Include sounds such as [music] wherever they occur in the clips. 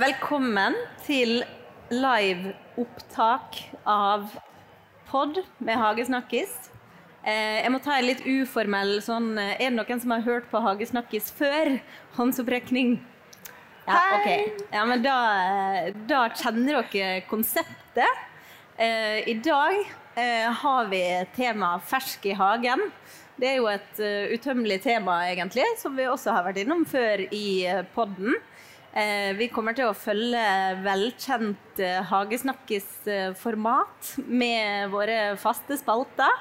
Velkommen til live opptak av pod med Hagesnakkis. Eh, jeg må ta en litt uformell sånn eh, Er det noen som har hørt på Hagesnakkis før? Håndsopprekning. Ja, ok. Ja, men da, eh, da kjenner dere konseptet. Eh, I dag eh, har vi temaet 'fersk i hagen'. Det er jo et uh, utømmelig tema, egentlig, som vi også har vært innom før i uh, podden. Eh, vi kommer til å følge velkjent uh, Hagesnakkis-format med våre faste spalter.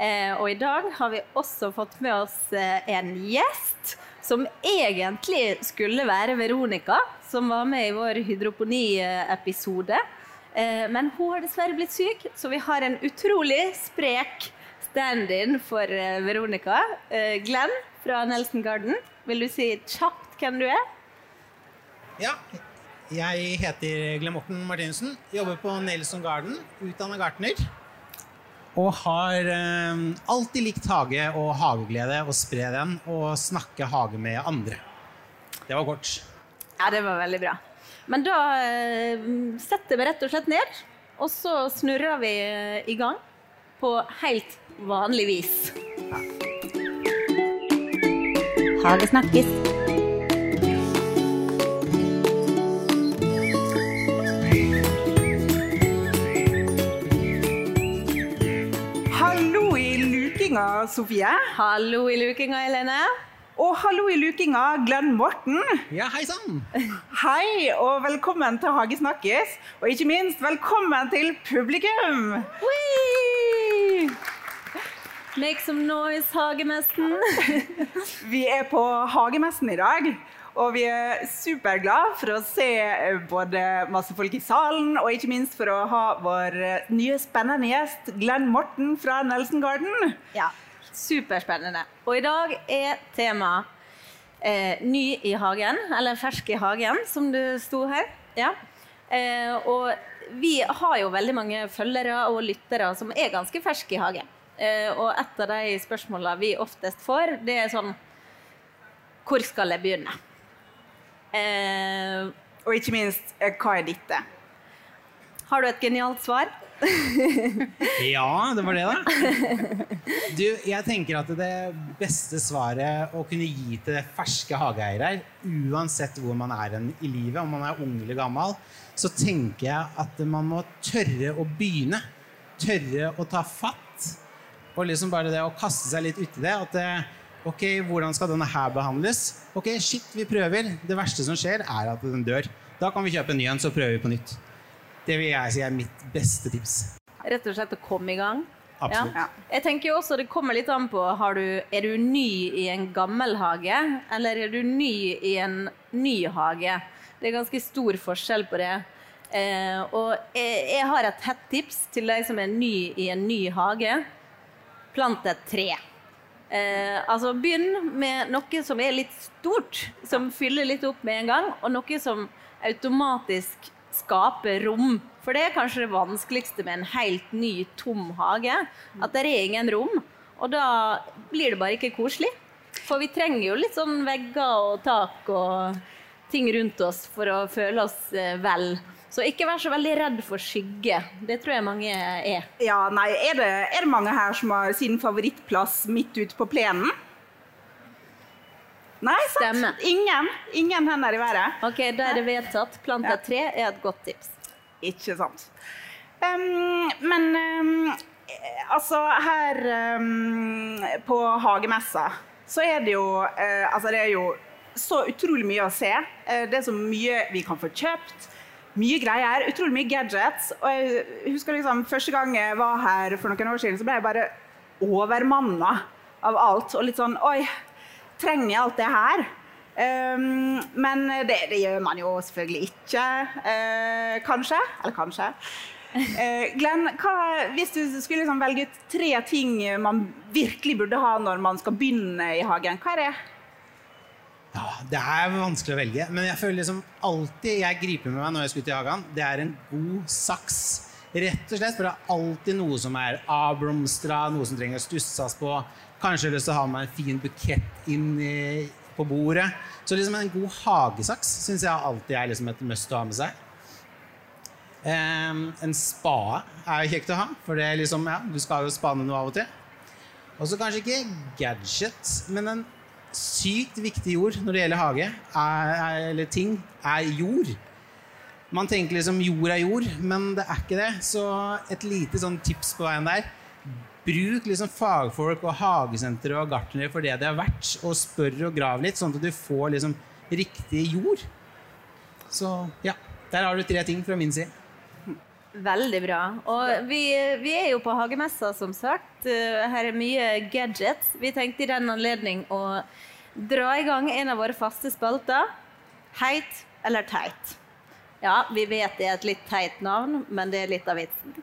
Eh, og i dag har vi også fått med oss eh, en gjest som egentlig skulle være Veronica, som var med i vår hydroponi-episode. Eh, men hun har dessverre blitt syk, så vi har en utrolig sprek stand-in for eh, Veronica. Eh, Glenn fra Nelson Garden, vil du si kjapt hvem du er? Ja, jeg heter Glenn Morten Martinussen. Jobber på Nelson Garden, utdannet gartner. Og har eh, alltid likt hage og hageglede, og spre den og snakke hage med andre. Det var kort. Ja, det var veldig bra. Men da eh, setter vi rett og slett ned, og så snurrer vi eh, i gang på helt vanlig vis. Hagesnakkis. Hallo lukinga, Sofie. Hallo i lukinga, Helene. Og hallo i lukinga, Glenn Morten. Ja, hei sann! Hei, og velkommen til Hagesnakkis. Og ikke minst, velkommen til publikum. Whee! Make some noise, Hagemesten. Vi er på Hagemessen i dag. Og vi er superglade for å se eh, både masse folk i salen, og ikke minst for å ha vår eh, nye spennende gjest, Glenn Morten fra Nelson Garden. Ja, superspennende. Og i dag er tema eh, ny i hagen, eller fersk i hagen, som du sto her. Ja. Eh, og vi har jo veldig mange følgere og lyttere som er ganske ferske i hagen. Eh, og et av de spørsmåla vi oftest får, det er sånn Hvor skal jeg begynne? Eh, Og ikke minst, eh, hva er dette? har du et genialt svar? [laughs] Ja, det var det, da. Du, jeg tenker at det beste svaret å kunne gi til ferske hageeiere, uansett hvor man er i livet, om man er ung eller gammel, så tenker jeg at man må tørre å begynne. Tørre å ta fatt. Og liksom bare det å kaste seg litt uti det. At det, ok, hvordan skal denne her behandles? Ok, shit, vi prøver. Det verste som skjer, er at den dør. Da kan vi kjøpe en ny en, så prøver vi på nytt. Det vil jeg si er mitt beste tips. Rett og slett å komme i gang. Absolutt. Ja. Jeg tenker jo også Det kommer litt an på har du, Er du ny i en gammel hage, eller er du ny i en ny hage? Det er ganske stor forskjell på det. Eh, og jeg, jeg har et hett tips til deg som er ny i en ny hage. Plant et tre. Eh, altså Begynn med noe som er litt stort, som fyller litt opp med en gang, og noe som automatisk skaper rom. For det er kanskje det vanskeligste med en helt ny, tom hage. At det er ingen rom. Og da blir det bare ikke koselig. For vi trenger jo litt sånn vegger og tak og ting rundt oss for å føle oss eh, vel. Så ikke vær så veldig redd for skygge. Det tror jeg mange er. Ja, nei, er det, er det mange her som har sin favorittplass midt ute på plenen? Nei, sant? Stemme. Ingen, ingen hender i været. Ok, Da er det vedtatt. Plant et tre er et godt tips. Ikke sant. Um, men eh, altså, her um, på hagemessa så er det jo uh, Altså, det er jo så utrolig mye å se. Uh, det er så mye vi kan få kjøpt. Mye greier. Utrolig mye gadgets. Og jeg husker liksom første gang jeg var her for noen år siden, så ble jeg bare overmanna av alt. Og litt sånn Oi, trenger jeg alt det her? Um, men det, det gjør man jo selvfølgelig ikke. Uh, kanskje. Eller kanskje. Uh, Glenn, hva, hvis du skulle liksom velge ut tre ting man virkelig burde ha når man skal begynne i hagen, hva er det? Ja, Det er vanskelig å velge, men jeg føler liksom alltid jeg griper med meg når jeg skal ut i hagen, det er en god saks. Rett og slett, for det er alltid noe som er avblomstra, noe som trenger å stusses på. Kanskje har lyst til å ha med en fin bukett inn i, på bordet. Så liksom en god hagesaks syns jeg alltid er liksom et must å ha med seg. Um, en spade er jo kjekt å ha, for liksom, ja, du skal jo spane noe av og til. Og så kanskje ikke gadget, men en sykt viktig jord når det gjelder hage, er, er, eller ting, er jord. Man tenker liksom jord er jord, men det er ikke det. Så et lite sånn tips på veien der. Bruk liksom fagfolk og hagesentre og gartnere for det det er verdt, og spør og grav litt, sånn at du får liksom riktig jord. Så ja, der har du tre ting fra min side. Veldig bra. Og vi, vi, er jo på hagemessa, som sagt. Eh, her er mye gadgets. Vi tenkte i den anledning å dra i gang en av våre faste spalter. Heit eller teit? Ja, vi vet det er et litt teit navn, men det er litt av vitsen.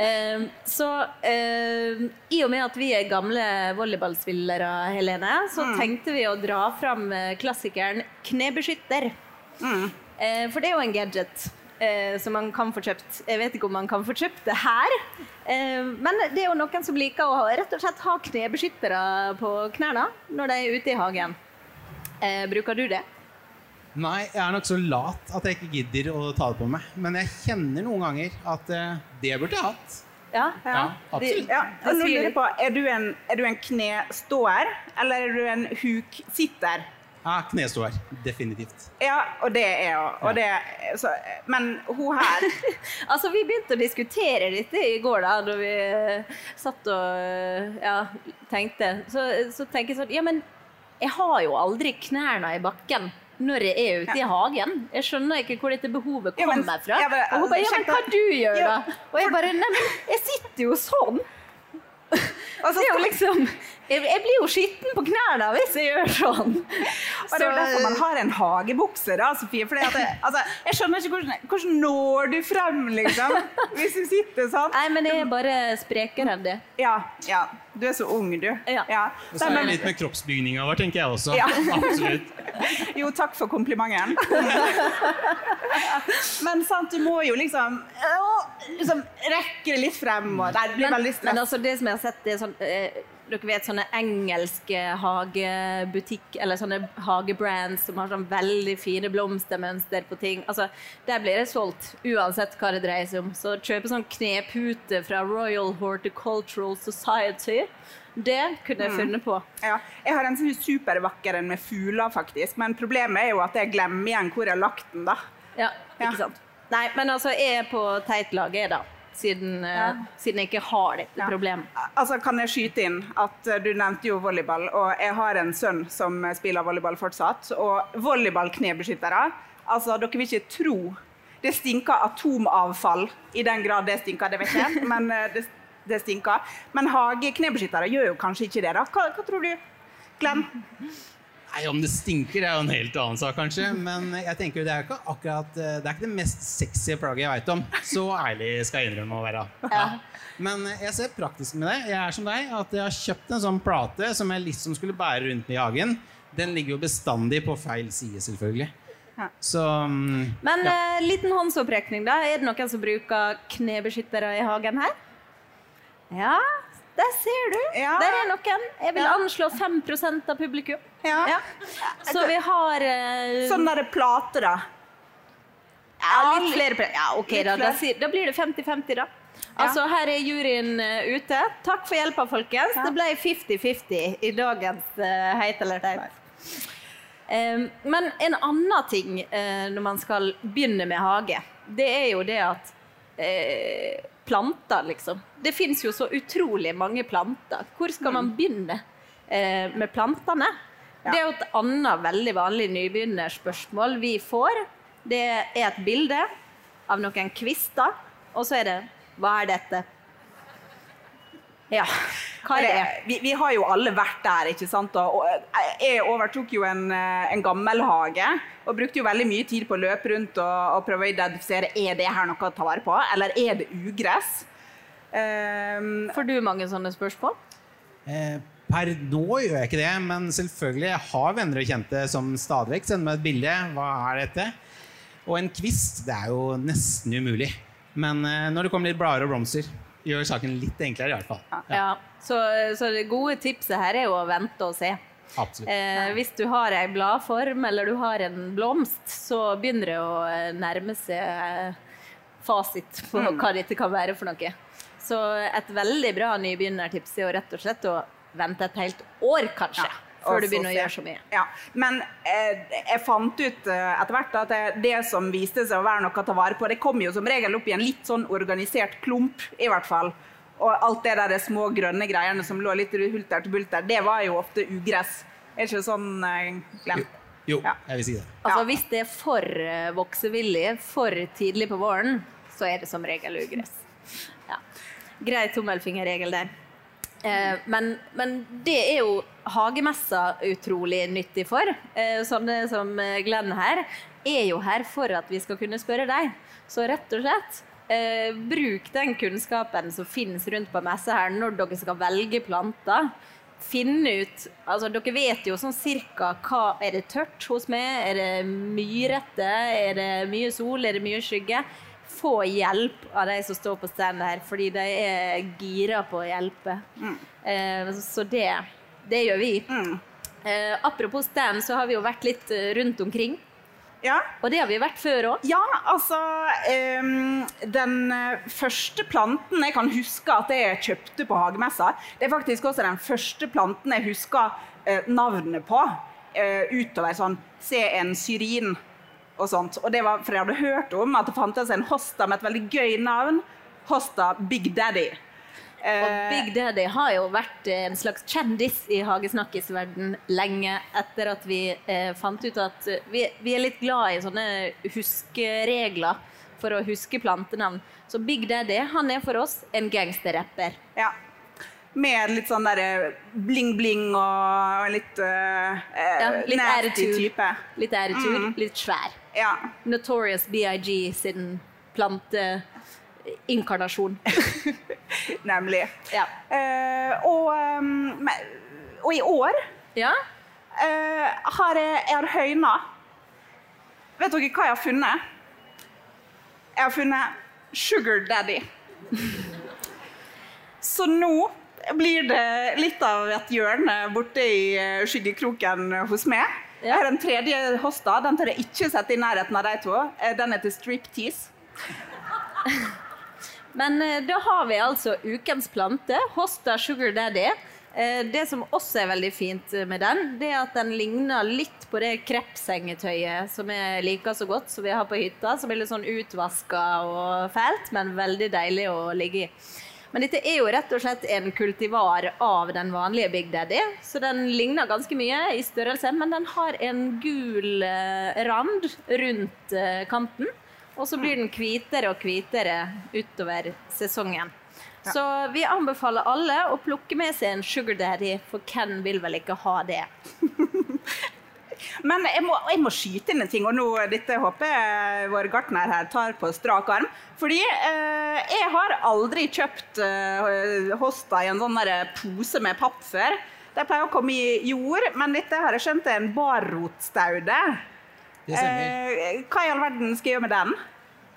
Eh, så eh, i og med at vi er gamle volleyballspillere, Helene, så mm. tenkte vi å dra fram klassikeren knebeskytter. Mm. For det er jo en gadget eh, som man kan få kjøpt. Jeg vet ikke om man kan få kjøpt det her, eh, men det er jo noen som liker å rett og slett ha knebeskyttere på knærne når de er ute i hagen. bruker du det? Nei, jeg er nok så lat at jeg ikke gidder å ta det på meg. Men jeg kjenner noen ganger at uh, det burde jeg hatt. Ja, ja. ja absolutt. Ja, nå lurer jeg på, er du, en, er du en kneståer, eller er du en huksitter? Ja, kneståer. Definitivt. Ja, og det er jeg. Men hun her [laughs] Altså, vi begynte å diskutere dette i går, da, da vi satt og ja, tenkte. Så, så tenker jeg sånn Ja, men jeg har jo aldri knærne i bakken når jeg er ute i hagen. Jeg skjønner ikke hvor dette behovet kommer fra. Og hun bare 'ja, men hva du gjør da?' Og jeg bare 'nei, men jeg sitter jo sånn'. Altså, det er jo liksom jeg, jeg, blir jo skitten på knærne hvis jeg gjør sånn. Og det er jo derfor man har en hagebukse, da, Sofie. For altså, jeg skjønner ikke hvordan, hvordan når du frem, liksom? Hvis du sitter sånn. Nei, men jeg er bare sprekere enn det. Ja, ja. Du er så ung, du. Ja. ja. Og så er det litt med kroppsbygninga vår, tenker jeg også. Ja. [laughs] Absolutt. Jo, takk for komplimenten. [laughs] Men sant, du må jo liksom, liksom rekke det litt frem. Og, det blir veldig stress. Men altså, det som jeg har sett, det er sånn eh, dere vet sånne engelske hagebutikk eller sånne hagebrands som har sånn veldig fine blomstermønster på ting. Altså, Der blir det solgt uansett hva det dreier seg om. Så kjøpe sånn knepute fra Royal Horticultural Society det kunne jeg mm. funnet på. Ja. Jeg har en sånn supervakker en med fugler, faktisk. Men problemet er jo at jeg glemmer igjen hvor jeg har lagt den, da. Ja, ikke ja. sant. Nei, men altså, jeg er på teitlaget, da siden, eh, ja. siden, jeg ikke har dette ja. problemet. Altså, kan jeg skyte inn at uh, du nevnte jo volleyball, og jeg har en sønn som spiller volleyball fortsatt. Og volleyballknebeskyttere, altså dere vil ikke tro Det stinker atomavfall, i den grad det stinker, det vet jeg, men det, det, stinker. Men hageknebeskyttere gjør jo kanskje ikke det, da. Hva, hva tror du, Glenn? Nei, Om det stinker, er jo en helt annen sak, kanskje. Men jeg tenker det er ikke akkurat eh, Det er ikke det mest sexy plagget jeg veit om. Så ærlig skal jeg innrømme å være. Ja. Men jeg ser praktisk med det. Jeg er som deg, at jeg har kjøpt en sånn plate som jeg liksom skulle bære rundt i hagen. Den ligger jo bestandig på feil side, selvfølgelig. Ja. Så, mm, Men ja. uh, liten håndsopprekning, da. Er det noen som bruker knebeskyttere i hagen her? Ja, der ser du. Ja. Der er noen. Jeg vil anslå 5% av publikum. Ja. ja. Så vi har uh, Sånn derre plate, da? Ja, litt flere plater. Ja, ok, da, da, da, blir det 50-50, da. Altså, Her er juryen uh, ute. Takk for hjelpa, folkens. Det ble 50-50 i dagens uh, Heit eller teit. Um, men en annen ting uh, når man skal begynne med hage, det er jo det at planter, liksom. Det fins jo så utrolig mange planter. Hvor skal man mm. begynne eh, med plantene? Ja. Det er jo et annet veldig vanlig nybegynnerspørsmål vi får. Det er et bilde av noen kvister, og så er det Hva er dette? Ja, hva er det? Vi, vi, har jo alle vært der, ikke sant. Og jeg overtok jo en, eh, en gammel hage og brukte jo veldig mye tid på å løpe rundt og, og prøve å identifisere er det her noe å ta vare på, eller er det ugress. Um, Får du mange sånne spørsmål? Eh, per nå gjør jeg ikke det, men selvfølgelig jeg har venner og kjente som stadig vekk sender meg et bilde. Hva er dette? Og en kvist, det er jo nesten umulig. Men eh, når det kommer litt blader og blomster, gjør saken litt enklere i hvert fall. Ja. ja. Så, så, det gode tipset her er jo å vente og se. Absolutt. Eh, hvis du har ei bladform eller du har en blomst, så begynner det å eh, nærme seg eh, fasit på Mm. hva dette kan være for noe. Så et veldig bra nybegynnertips er jo rett og slett å vente et helt år, kanskje, Og før du begynner å gjøre så mye. Ja, Men eh, jeg fant ut eh, etter hvert at det, det som viste seg å være noe å ta vare på, det kom jo som regel opp i en litt sånn organisert klump, i hvert fall. Og alt det der de små grønne greiene som lå litt hulter til bulter, det var jo ofte ugress. Er ikke sånn, eh, Glenn? Jo, Ja. jeg vil si det. Altså, Ja. Hvis det er for eh, voksevillig for tidlig på våren, så er det som regel ugress. Ja. Grei tommelfingerregel der. Eh, men, men det er jo hagemessa utrolig nyttig for. Eh, sånne som eh, Glenn her er jo her for at vi skal kunne spørre deg. Så rett og slett, eh, bruk den kunnskapen som finnes rundt på messa her når dere skal velge planter finne ut altså Dere vet jo sånn cirka hva Er det tørt hos meg? Er det myrete? Er det mye sol? Er det mye skygge? Få hjelp av de som står på stand her, fordi de er gira på å hjelpe. Eh, så det, det gjør vi. Mm. Eh, apropos stand, så har vi jo vært litt eh, rundt omkring. Ja, Og det har vi vært før òg. Ja, altså um, Den eh, første planten jeg kan huske at jeg kjøpte på hagemessa, det er faktisk også den første planten jeg husker uh, navnet på. uh, utover sånn Se en syrin og sånt. Og det var for jeg hadde hørt om at det fantes en hosta med et veldig gøy navn. Hosta Big Daddy. Og Eh, Big Daddy har jo vært eh, en slags kjendis i hagesnakkisverden lenge etter at vi eh, fant ut at eh, vi, vi er litt glad i sånne huskeregler for å huske plantenavn. Så Big Daddy han er for oss en gangsterrapper. ja. Med litt sånn der bling-bling og litt, uh, Ja, litt æretur. Litt æretur, Mm. litt svær. Ja. Notorious BIG sin planteinkarnasjon. [laughs] Nemlig. Ja. Uh, og, um, og i år ja. uh, har jeg, jeg har høyna. Vet dere hva jeg har funnet? Jeg har funnet Sugar Daddy. [laughs] Så nå blir det litt av et hjørne borte i eh, skyggekroken hos meg. Jeg har en tredje hosta. Den tør jeg ikke sette i nærheten av de to. Eh, Den heter Striptease. [laughs] Men eh, da har vi altså ukens plante, Hosta Sugar Daddy. Eh, det som også er veldig fint med den, det er at den ligner litt på det kreppsengetøyet som jeg liker så godt, som vi har på hytta. Som er litt sånn utvaska og fælt, men veldig deilig å ligge i. Men dette er jo rett og slett en kultivar av den vanlige Big Daddy. Så den ligner ganske mye i størrelse, men den har en gul eh, rand rundt eh, kanten. Og så blir den hvitere og hvitere utover sesongen. Så vi anbefaler alle å plukke med seg en sugar daddy, for hvem vil vel ikke ha det? [laughs] Men jeg må, jeg må skyte inn en ting, og nå, dette håper jeg vår gartner her tar på strak arm. Fordi eh, jeg har aldri kjøpt eh, hosta i en sånn der pose med papp før. De pleier å komme i jord, men dette har jeg skjønt er en barrotstaude. Det stemmer. Eh, hva i all verden skal jeg gjøre med den?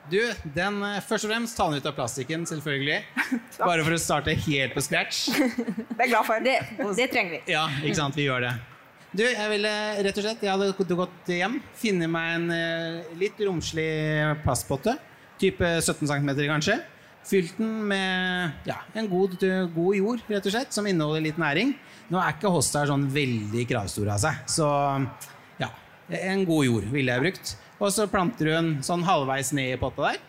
Du, den, eh, først og fremst ta den ut av plastikken, selvfølgelig. [laughs] Bare for å starte helt på scratch. [laughs] Det er jeg glad for. Det, det trenger vi. Ja, ikke sant, vi gjør det. Du, jeg ville rett og slett, jeg hadde gått- hjem, funnet meg en eh, litt romslig plastpotte, type 17 cm kanskje. Fylt den med ja, en god, god jord, rett og slett, som inneholder litt næring. Nå er ikke Hostar sånn veldig kravstor av seg, så ja, en god jord ville jeg brukt. Og så planter du den sånn halvveis ned i potta der.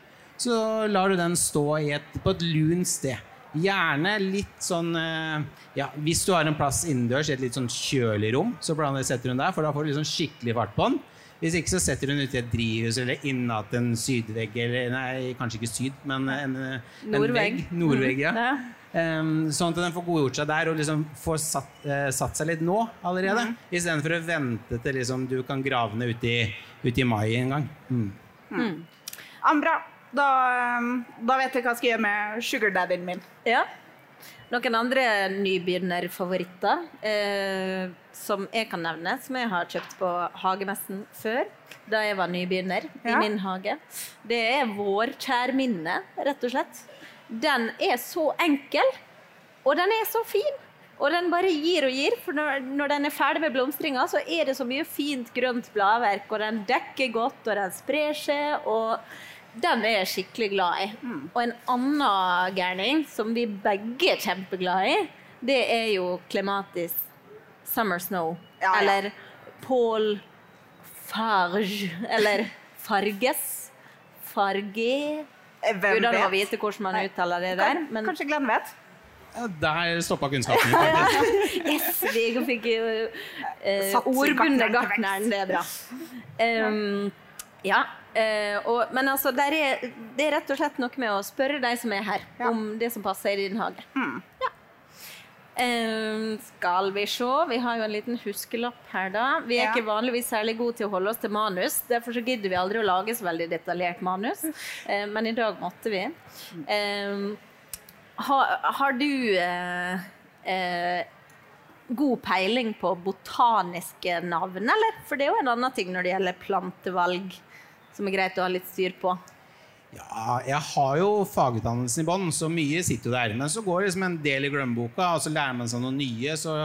Så lar du den stå et, på et lunt sted. Gjerne litt sånn eh, ja, Hvis du har en plass innendørs i et litt sånn kjølig rom, så setter den der, for da får du liksom skikkelig fart på den. Hvis ikke så setter du den ute i et drivhus eller innat en sydvegg, eller nei, kanskje ikke syd, men en, en Nordvegg. vegg. Nordvegg, ja. Ja. Em, sånn at den får godgjort seg der og liksom får satt, uh, satt seg litt nå allerede. Istedenfor å vente til liksom du kan grave ned uti, i, mai en gang. Mm. Ambra, da, eh, da vet jeg hva jeg skal gjøre med sugar daddyen min. Ja. Noen andre nybegynnerfavoritter eh, som jeg kan nevne, som jeg har kjøpt på hagemessen før, da jeg var nybegynner Ja. i min hage, det er vårkjærminne, rett og slett. Den er så enkel, og den er så fin. Og den bare gir og gir, for når, når den er ferdig med blomstringa, så er det så mye fint grønt bladverk, og den dekker godt, og den sprer seg, og den er jeg skikkelig glad i. Og en annen gærning som vi begge er kjempeglade i, det er jo Klematis Summer Snow. Ja, ja. Eller Paul Farge. Eller Farges. Farge Hvem Hvem Uten å vite hvordan man uttaler det der. Men Kanskje Glenn vet? Der stoppa kunnskapen min. [laughs] yes, vi fikk jo uh, ordbundet gartneren gartneren. Det er bra. Um, ja. eh, og, men altså, der er, det er rett og slett noe med å spørre de som er her, Ja. om det som passer i din hage. Mm. Ja. Eh, skal vi se, vi har jo en liten huskelapp her, da. Vi er Ja. ikke vanligvis særlig gode til å holde oss til manus. Derfor så gidder vi aldri å lage så veldig detaljert manus. Eh, men i dag måtte vi. Eh, har, har du eh, eh, god peiling på botaniske navn, eller? For det er jo en annen ting når det gjelder plantevalg, som er greit å ha litt styr på. Ja, jeg har jo fagutdannelsen i bånn, så mye sitter jo der. Men så går det liksom en del i glemmeboka, og så lærer man seg noe nye. Så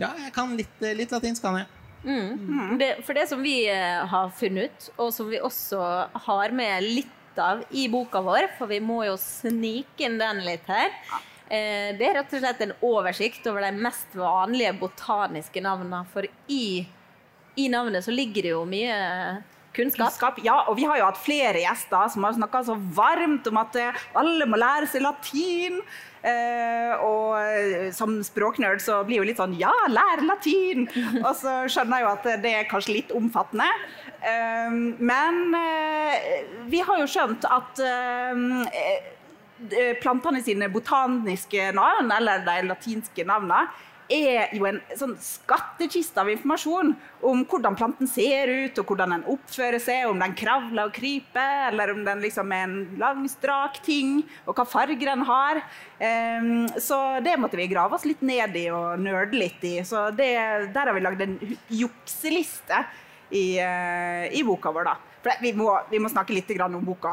ja, jeg kan litt, litt latinsk, kan jeg. Det, for det som vi eh, har funnet ut, og som vi også har med litt av i boka vår, for vi må jo snike inn den litt her, eh, det er rett og slett en oversikt over de mest vanlige botaniske navnene. For i, i navnet så ligger det jo mye kunnskap. Kunnskap. Ja, og vi har jo hatt flere gjester som har snakka så varmt om at eh, alle må lære seg latin. Eh, og eh, som språknerd så blir jo litt sånn Ja, lær latin! [laughs] og så skjønner jeg jo at det er kanskje litt omfattende. Eh, men eh, vi har jo skjønt at eh, plantene sine botaniske navn, eller de latinske navnene, er jo en sånn skattkiste av informasjon om hvordan planten ser ut, og hvordan den oppfører seg, om den kravler og kryper, eller om den liksom er en lang, strak ting, og hva farger den har. Um, så det måtte vi grave oss litt ned i og nerde litt i. Så det, der har vi lagd en jukseliste i, uh, i boka vår, da. For vi må, vi må snakke litt grann om boka,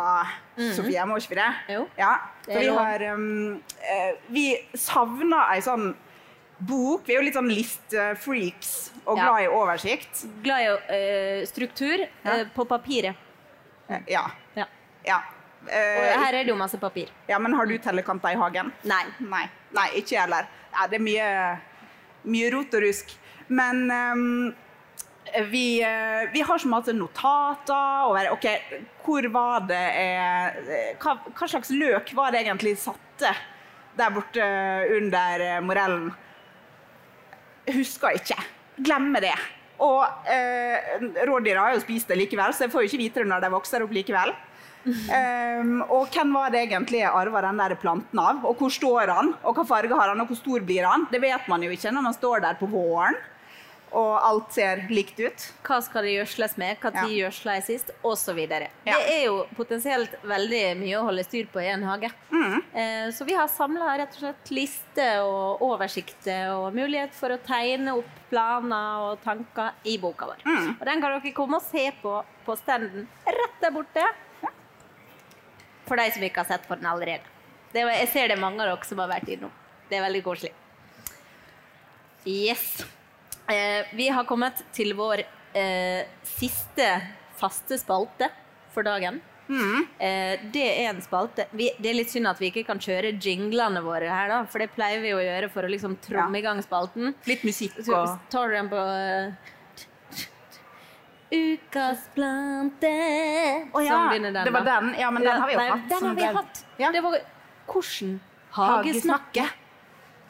Sofie, må ikke vi det? Jo, Ja, for vi har um, uh, Vi savna ei sånn bok. Vi er jo litt sånn listefreaks og Ja. glad i oversikt. Glad i uh, struktur uh, på papiret. Ja. Ja. Ja. Uh, Og Eh, her er det jo masse papir. ja. Men har du tellekanter i hagen? Nei. Nei, Nei ikke jeg heller. Ja, det er mye, mye rot og rusk. Men um, vi, vi har så masse notater over ok, hvor var det eh, hva, hva slags løk var det egentlig satte der borte under morellen? Husker ikke. Glemmer det. Og eh, rådyra har jo spist det likevel, så jeg får jo ikke vite det når de vokser opp likevel. Um, [laughs] og hvem var det egentlig jeg arva den der planten av? Og hvor står han? Og hva farge har han, og hvor stor blir han? Det vet man jo ikke når man står der på våren og alt ser likt ut. Hva skal det gjødsles med? Når Ja. gjødsla jeg sist? Videre. Ja. Det er jo potensielt veldig mye å holde styr på i en hage. Mm. Eh, så vi har samla rett og slett liste og oversikter og mulighet for å tegne opp planer og tanker i boka vår. Mm. Og den kan dere komme og se på på standen rett der borte. For de som ikke har sett på den allerede. Det jeg ser det er mange av dere som har vært innom. Det er veldig koselig. Yes. Eh, vi har kommet til vår eh, siste faste spalte for dagen. Eh, det er en spalte vi, Det er litt synd at vi ikke kan kjøre jinglene våre her, da, for det pleier vi å gjøre for å liksom tromme i gang spalten. Litt musikk og tar du den på Ukas plante oh, ja, Sånn begynner den, det var den. Ja, men den har vi jo hatt. Den har vi hatt. Ja. Det var Hvordan. Hagesnakke.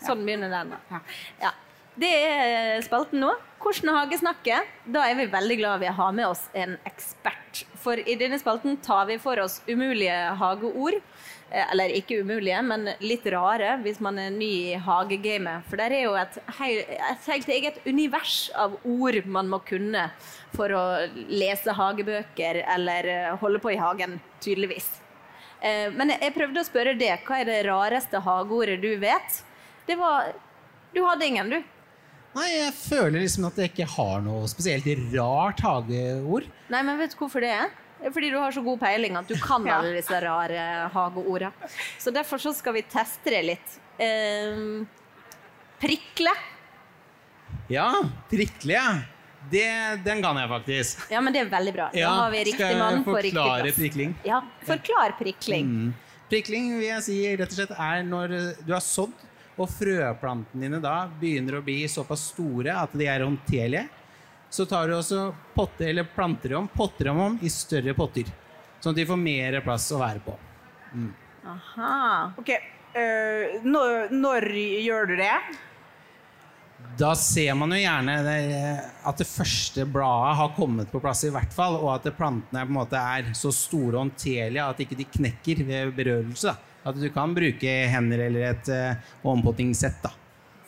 Sånn begynner den. da. Ja. Det er spalten nå. Hvordan hagesnakke. Da er vi veldig glad vi har med oss en ekspert. For i denne spalten tar vi for oss umulige hageord. Eh, Eller ikke umulige, men litt rare hvis man er ny i hagegamet. For der er jo et, hei- et helt eget univers av ord man må kunne for å lese hagebøker eller eh, holde på i hagen, tydeligvis. Eh, Men jeg prøvde å spørre det. Hva er det rareste hageordet du vet? Det var Du hadde ingen, du. Nei, jeg føler liksom at jeg ikke har noe spesielt rart hageord. Nei, men vet du hvorfor det er? Det fordi du har så god peiling at du kan [laughs] Ja. alle disse rare hageordene. Så derfor så skal vi teste det litt. Eh, Prikle. Ja, prikle, ja. Det, den kan jeg faktisk. Ja, men det er veldig bra. Ja, da har vi riktig mann på riktig forklare prikling? Ja, forklar prikling. Mm. Prikling vil jeg si rett og slett er når du har sådd, og frøplantene dine da begynner å bli såpass store at de er håndterlige. Så tar du også potter, eller planter om, potter dem om i større potter. Sånn at de får mer plass å være på. Aha. Ok, Uh, når, når gjør du det? Da ser man jo gjerne det, at det første bladet har kommet på plass, i hvert fall, og at plantene på en måte er så store og håndterlige at ikke de knekker ved berørelse. At du kan bruke hender eller et uh, ompottingssett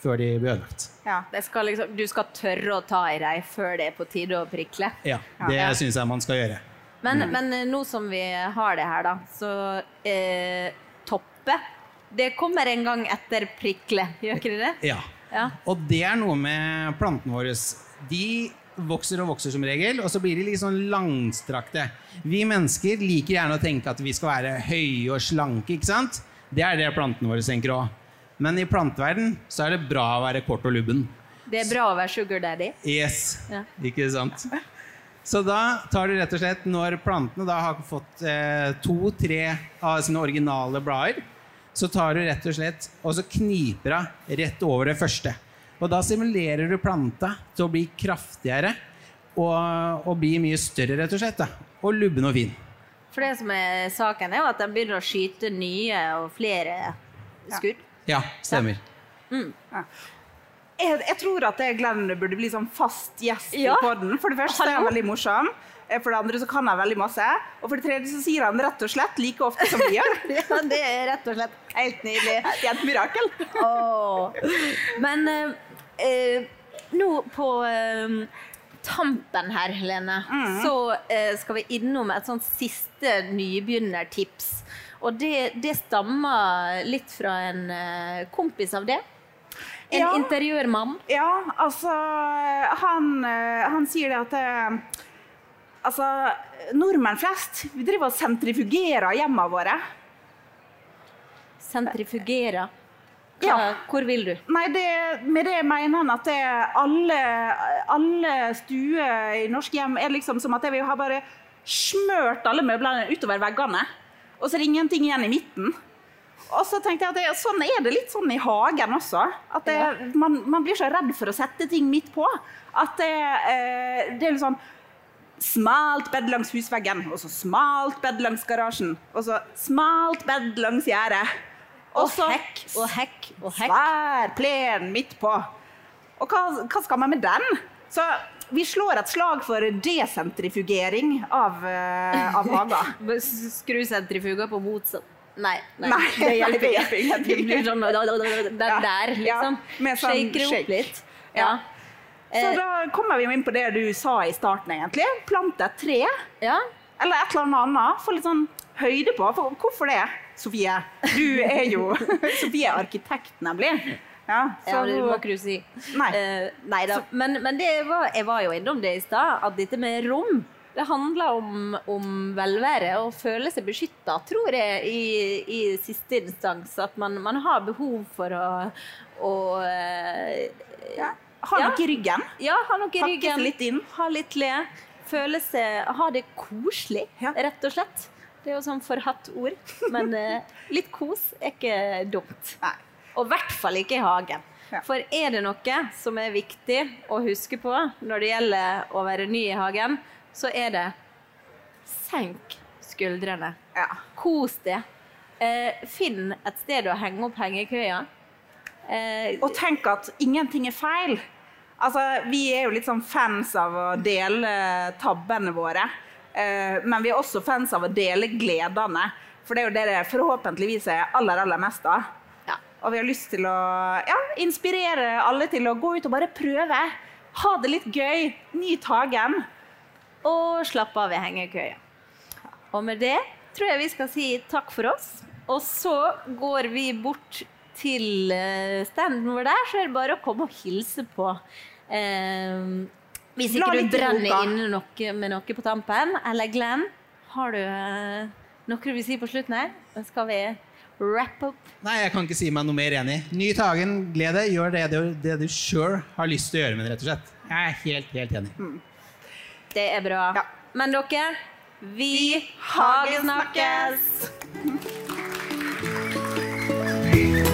før de blir ødelagt. Ja. Det skal liksom, du skal tørre å ta i dem før det er på tide å prikle. Ja, det Ja. syns jeg man skal gjøre. Men, men eh, nå som vi har det her, da, så eh, Toppe Det kommer en gang etter prikle, gjør ikke det det? Ja. Ja. Og det er noe med plantene våre. De vokser og vokser som regel, og så blir de litt sånn langstrakte. Vi mennesker liker gjerne å tenke at vi skal være høye og slanke, ikke sant? Det er det plantene våre tenker òg. Men i planteverden så er det bra å være kort og lubben. Det er bra å være sugar daddy. Yes, Ja. ikke sant? Så da tar du rett og slett, når plantene da har fått eh, to-tre av sine originale blader, så tar du rett og slett og så kniper av rett over det første. Og da simulerer du planta til å bli kraftigere og, og bli mye større, rett og slett. Da. Og lubben og fin. For det som er saken, er jo at de begynner å skyte nye og flere skudd. Ja, stemmer. Jeg, jeg tror at det Glenn burde bli sånn fast gjest Ja. i poden. For det første er han veldig morsom. Eh, For det andre så kan han veldig masse. Og for det tredje så sier han rett og slett like ofte som vi gjør. [laughs] Ja, det er rett og slett helt nydelig. [laughs] Det er et mirakel. Åh. Men eh, eh, nå på eh, tampen her, Helene, så eh, skal vi innom et sånt siste nybegynnertips. Og det, det stammer litt fra en eh, kompis av det. En Ja. interiørmann. Ja, altså Han, han sier det at Altså, nordmenn flest vi driver og sentrifugerer hjemmene våre. Sentrifugerer. Hva, Ja. Hvor vil du? Nei, det, med det mener han at det alle, alle stuer i norske hjem er liksom som at vi har bare smørt alle møblene utover veggene. Og så er det ingenting igjen i midten. Og så tenkte jeg at det, sånn er det litt sånn i hagen også. At det, man, man blir så redd for å sette ting midt på. At det, eh, det er litt sånn smalt bed langs husveggen, og så smalt bed langs garasjen, og så smalt bed langs gjerdet. Og så hekk og hekk og hekk. Svær plen midt på. Og hva, hva skal man med den? Så vi slår et slag for desentrifugering av, uh, av hager. [laughs] Skru sentrifuga på motsatt Nei. nei. Nei, det hjelper, hjelper Det ingenting. blir sånn der, Ja, der liksom. med sånn Shaker det opp litt. Ja. Ja. Så Eh, da kommer vi inn på det du sa i starten, egentlig. Plante et tre, ja. eller et eller annet. Få litt sånn høyde på. For hvorfor det, Sofie? Du er jo [laughs] Sofie er arkitekt, nemlig. Ja, ja, det må ikke du si. Nei. Uh, nei da. Men, men det var, jeg var jo innom det i stad, at dette med rom det handler om, om velvære og føle seg beskytta, tror jeg, i, i siste instans. At man, man har behov for å, å eh, ja. Ha Ja. noe i ryggen. Ja, ha noe i ryggen. seg litt inn. Ha litt le. Føle seg Ha det koselig, Ja. rett og slett. Det er jo sånn forhatt ord, men [laughs] eh, litt kos er ikke dumt. Nei. Og i hvert fall ikke i hagen. Ja. For er det noe som er viktig å huske på når det gjelder å være ny i hagen, så er det senk skuldrene. Ja. Kos det. Eh, finn et sted å henge opp hengekøya. Eh, Og tenk at ingenting er feil. Altså, vi er jo litt sånn fans av å dele tabbene våre. Eh, men vi er også fans av å dele gledene. For det er jo det det forhåpentligvis er aller, aller mest av. ja. Og vi har lyst til å ja, inspirere alle til å gå ut og bare prøve. Ha det litt gøy. Nyt hagen. og slappe av i hengekøya. Og med det tror jeg vi skal si takk for oss. Og så går vi bort til eh, standen vår der, så er det bare å komme og hilse på. Eh, hvis ikke du brenner inne noe med noe på tampen. Eller Glenn, har du eh, Noe du vil si på slutten her? Skal vi wrap up. Nei, jeg kan ikke si meg noe mer enig. Nyt hagen, gled deg, gjør det du, det du sjøl har lyst til å gjøre med det, rett og slett. Jeg er helt, helt enig. Det er bra. Ja. Men dere, vi hagesnakkes! [laughs]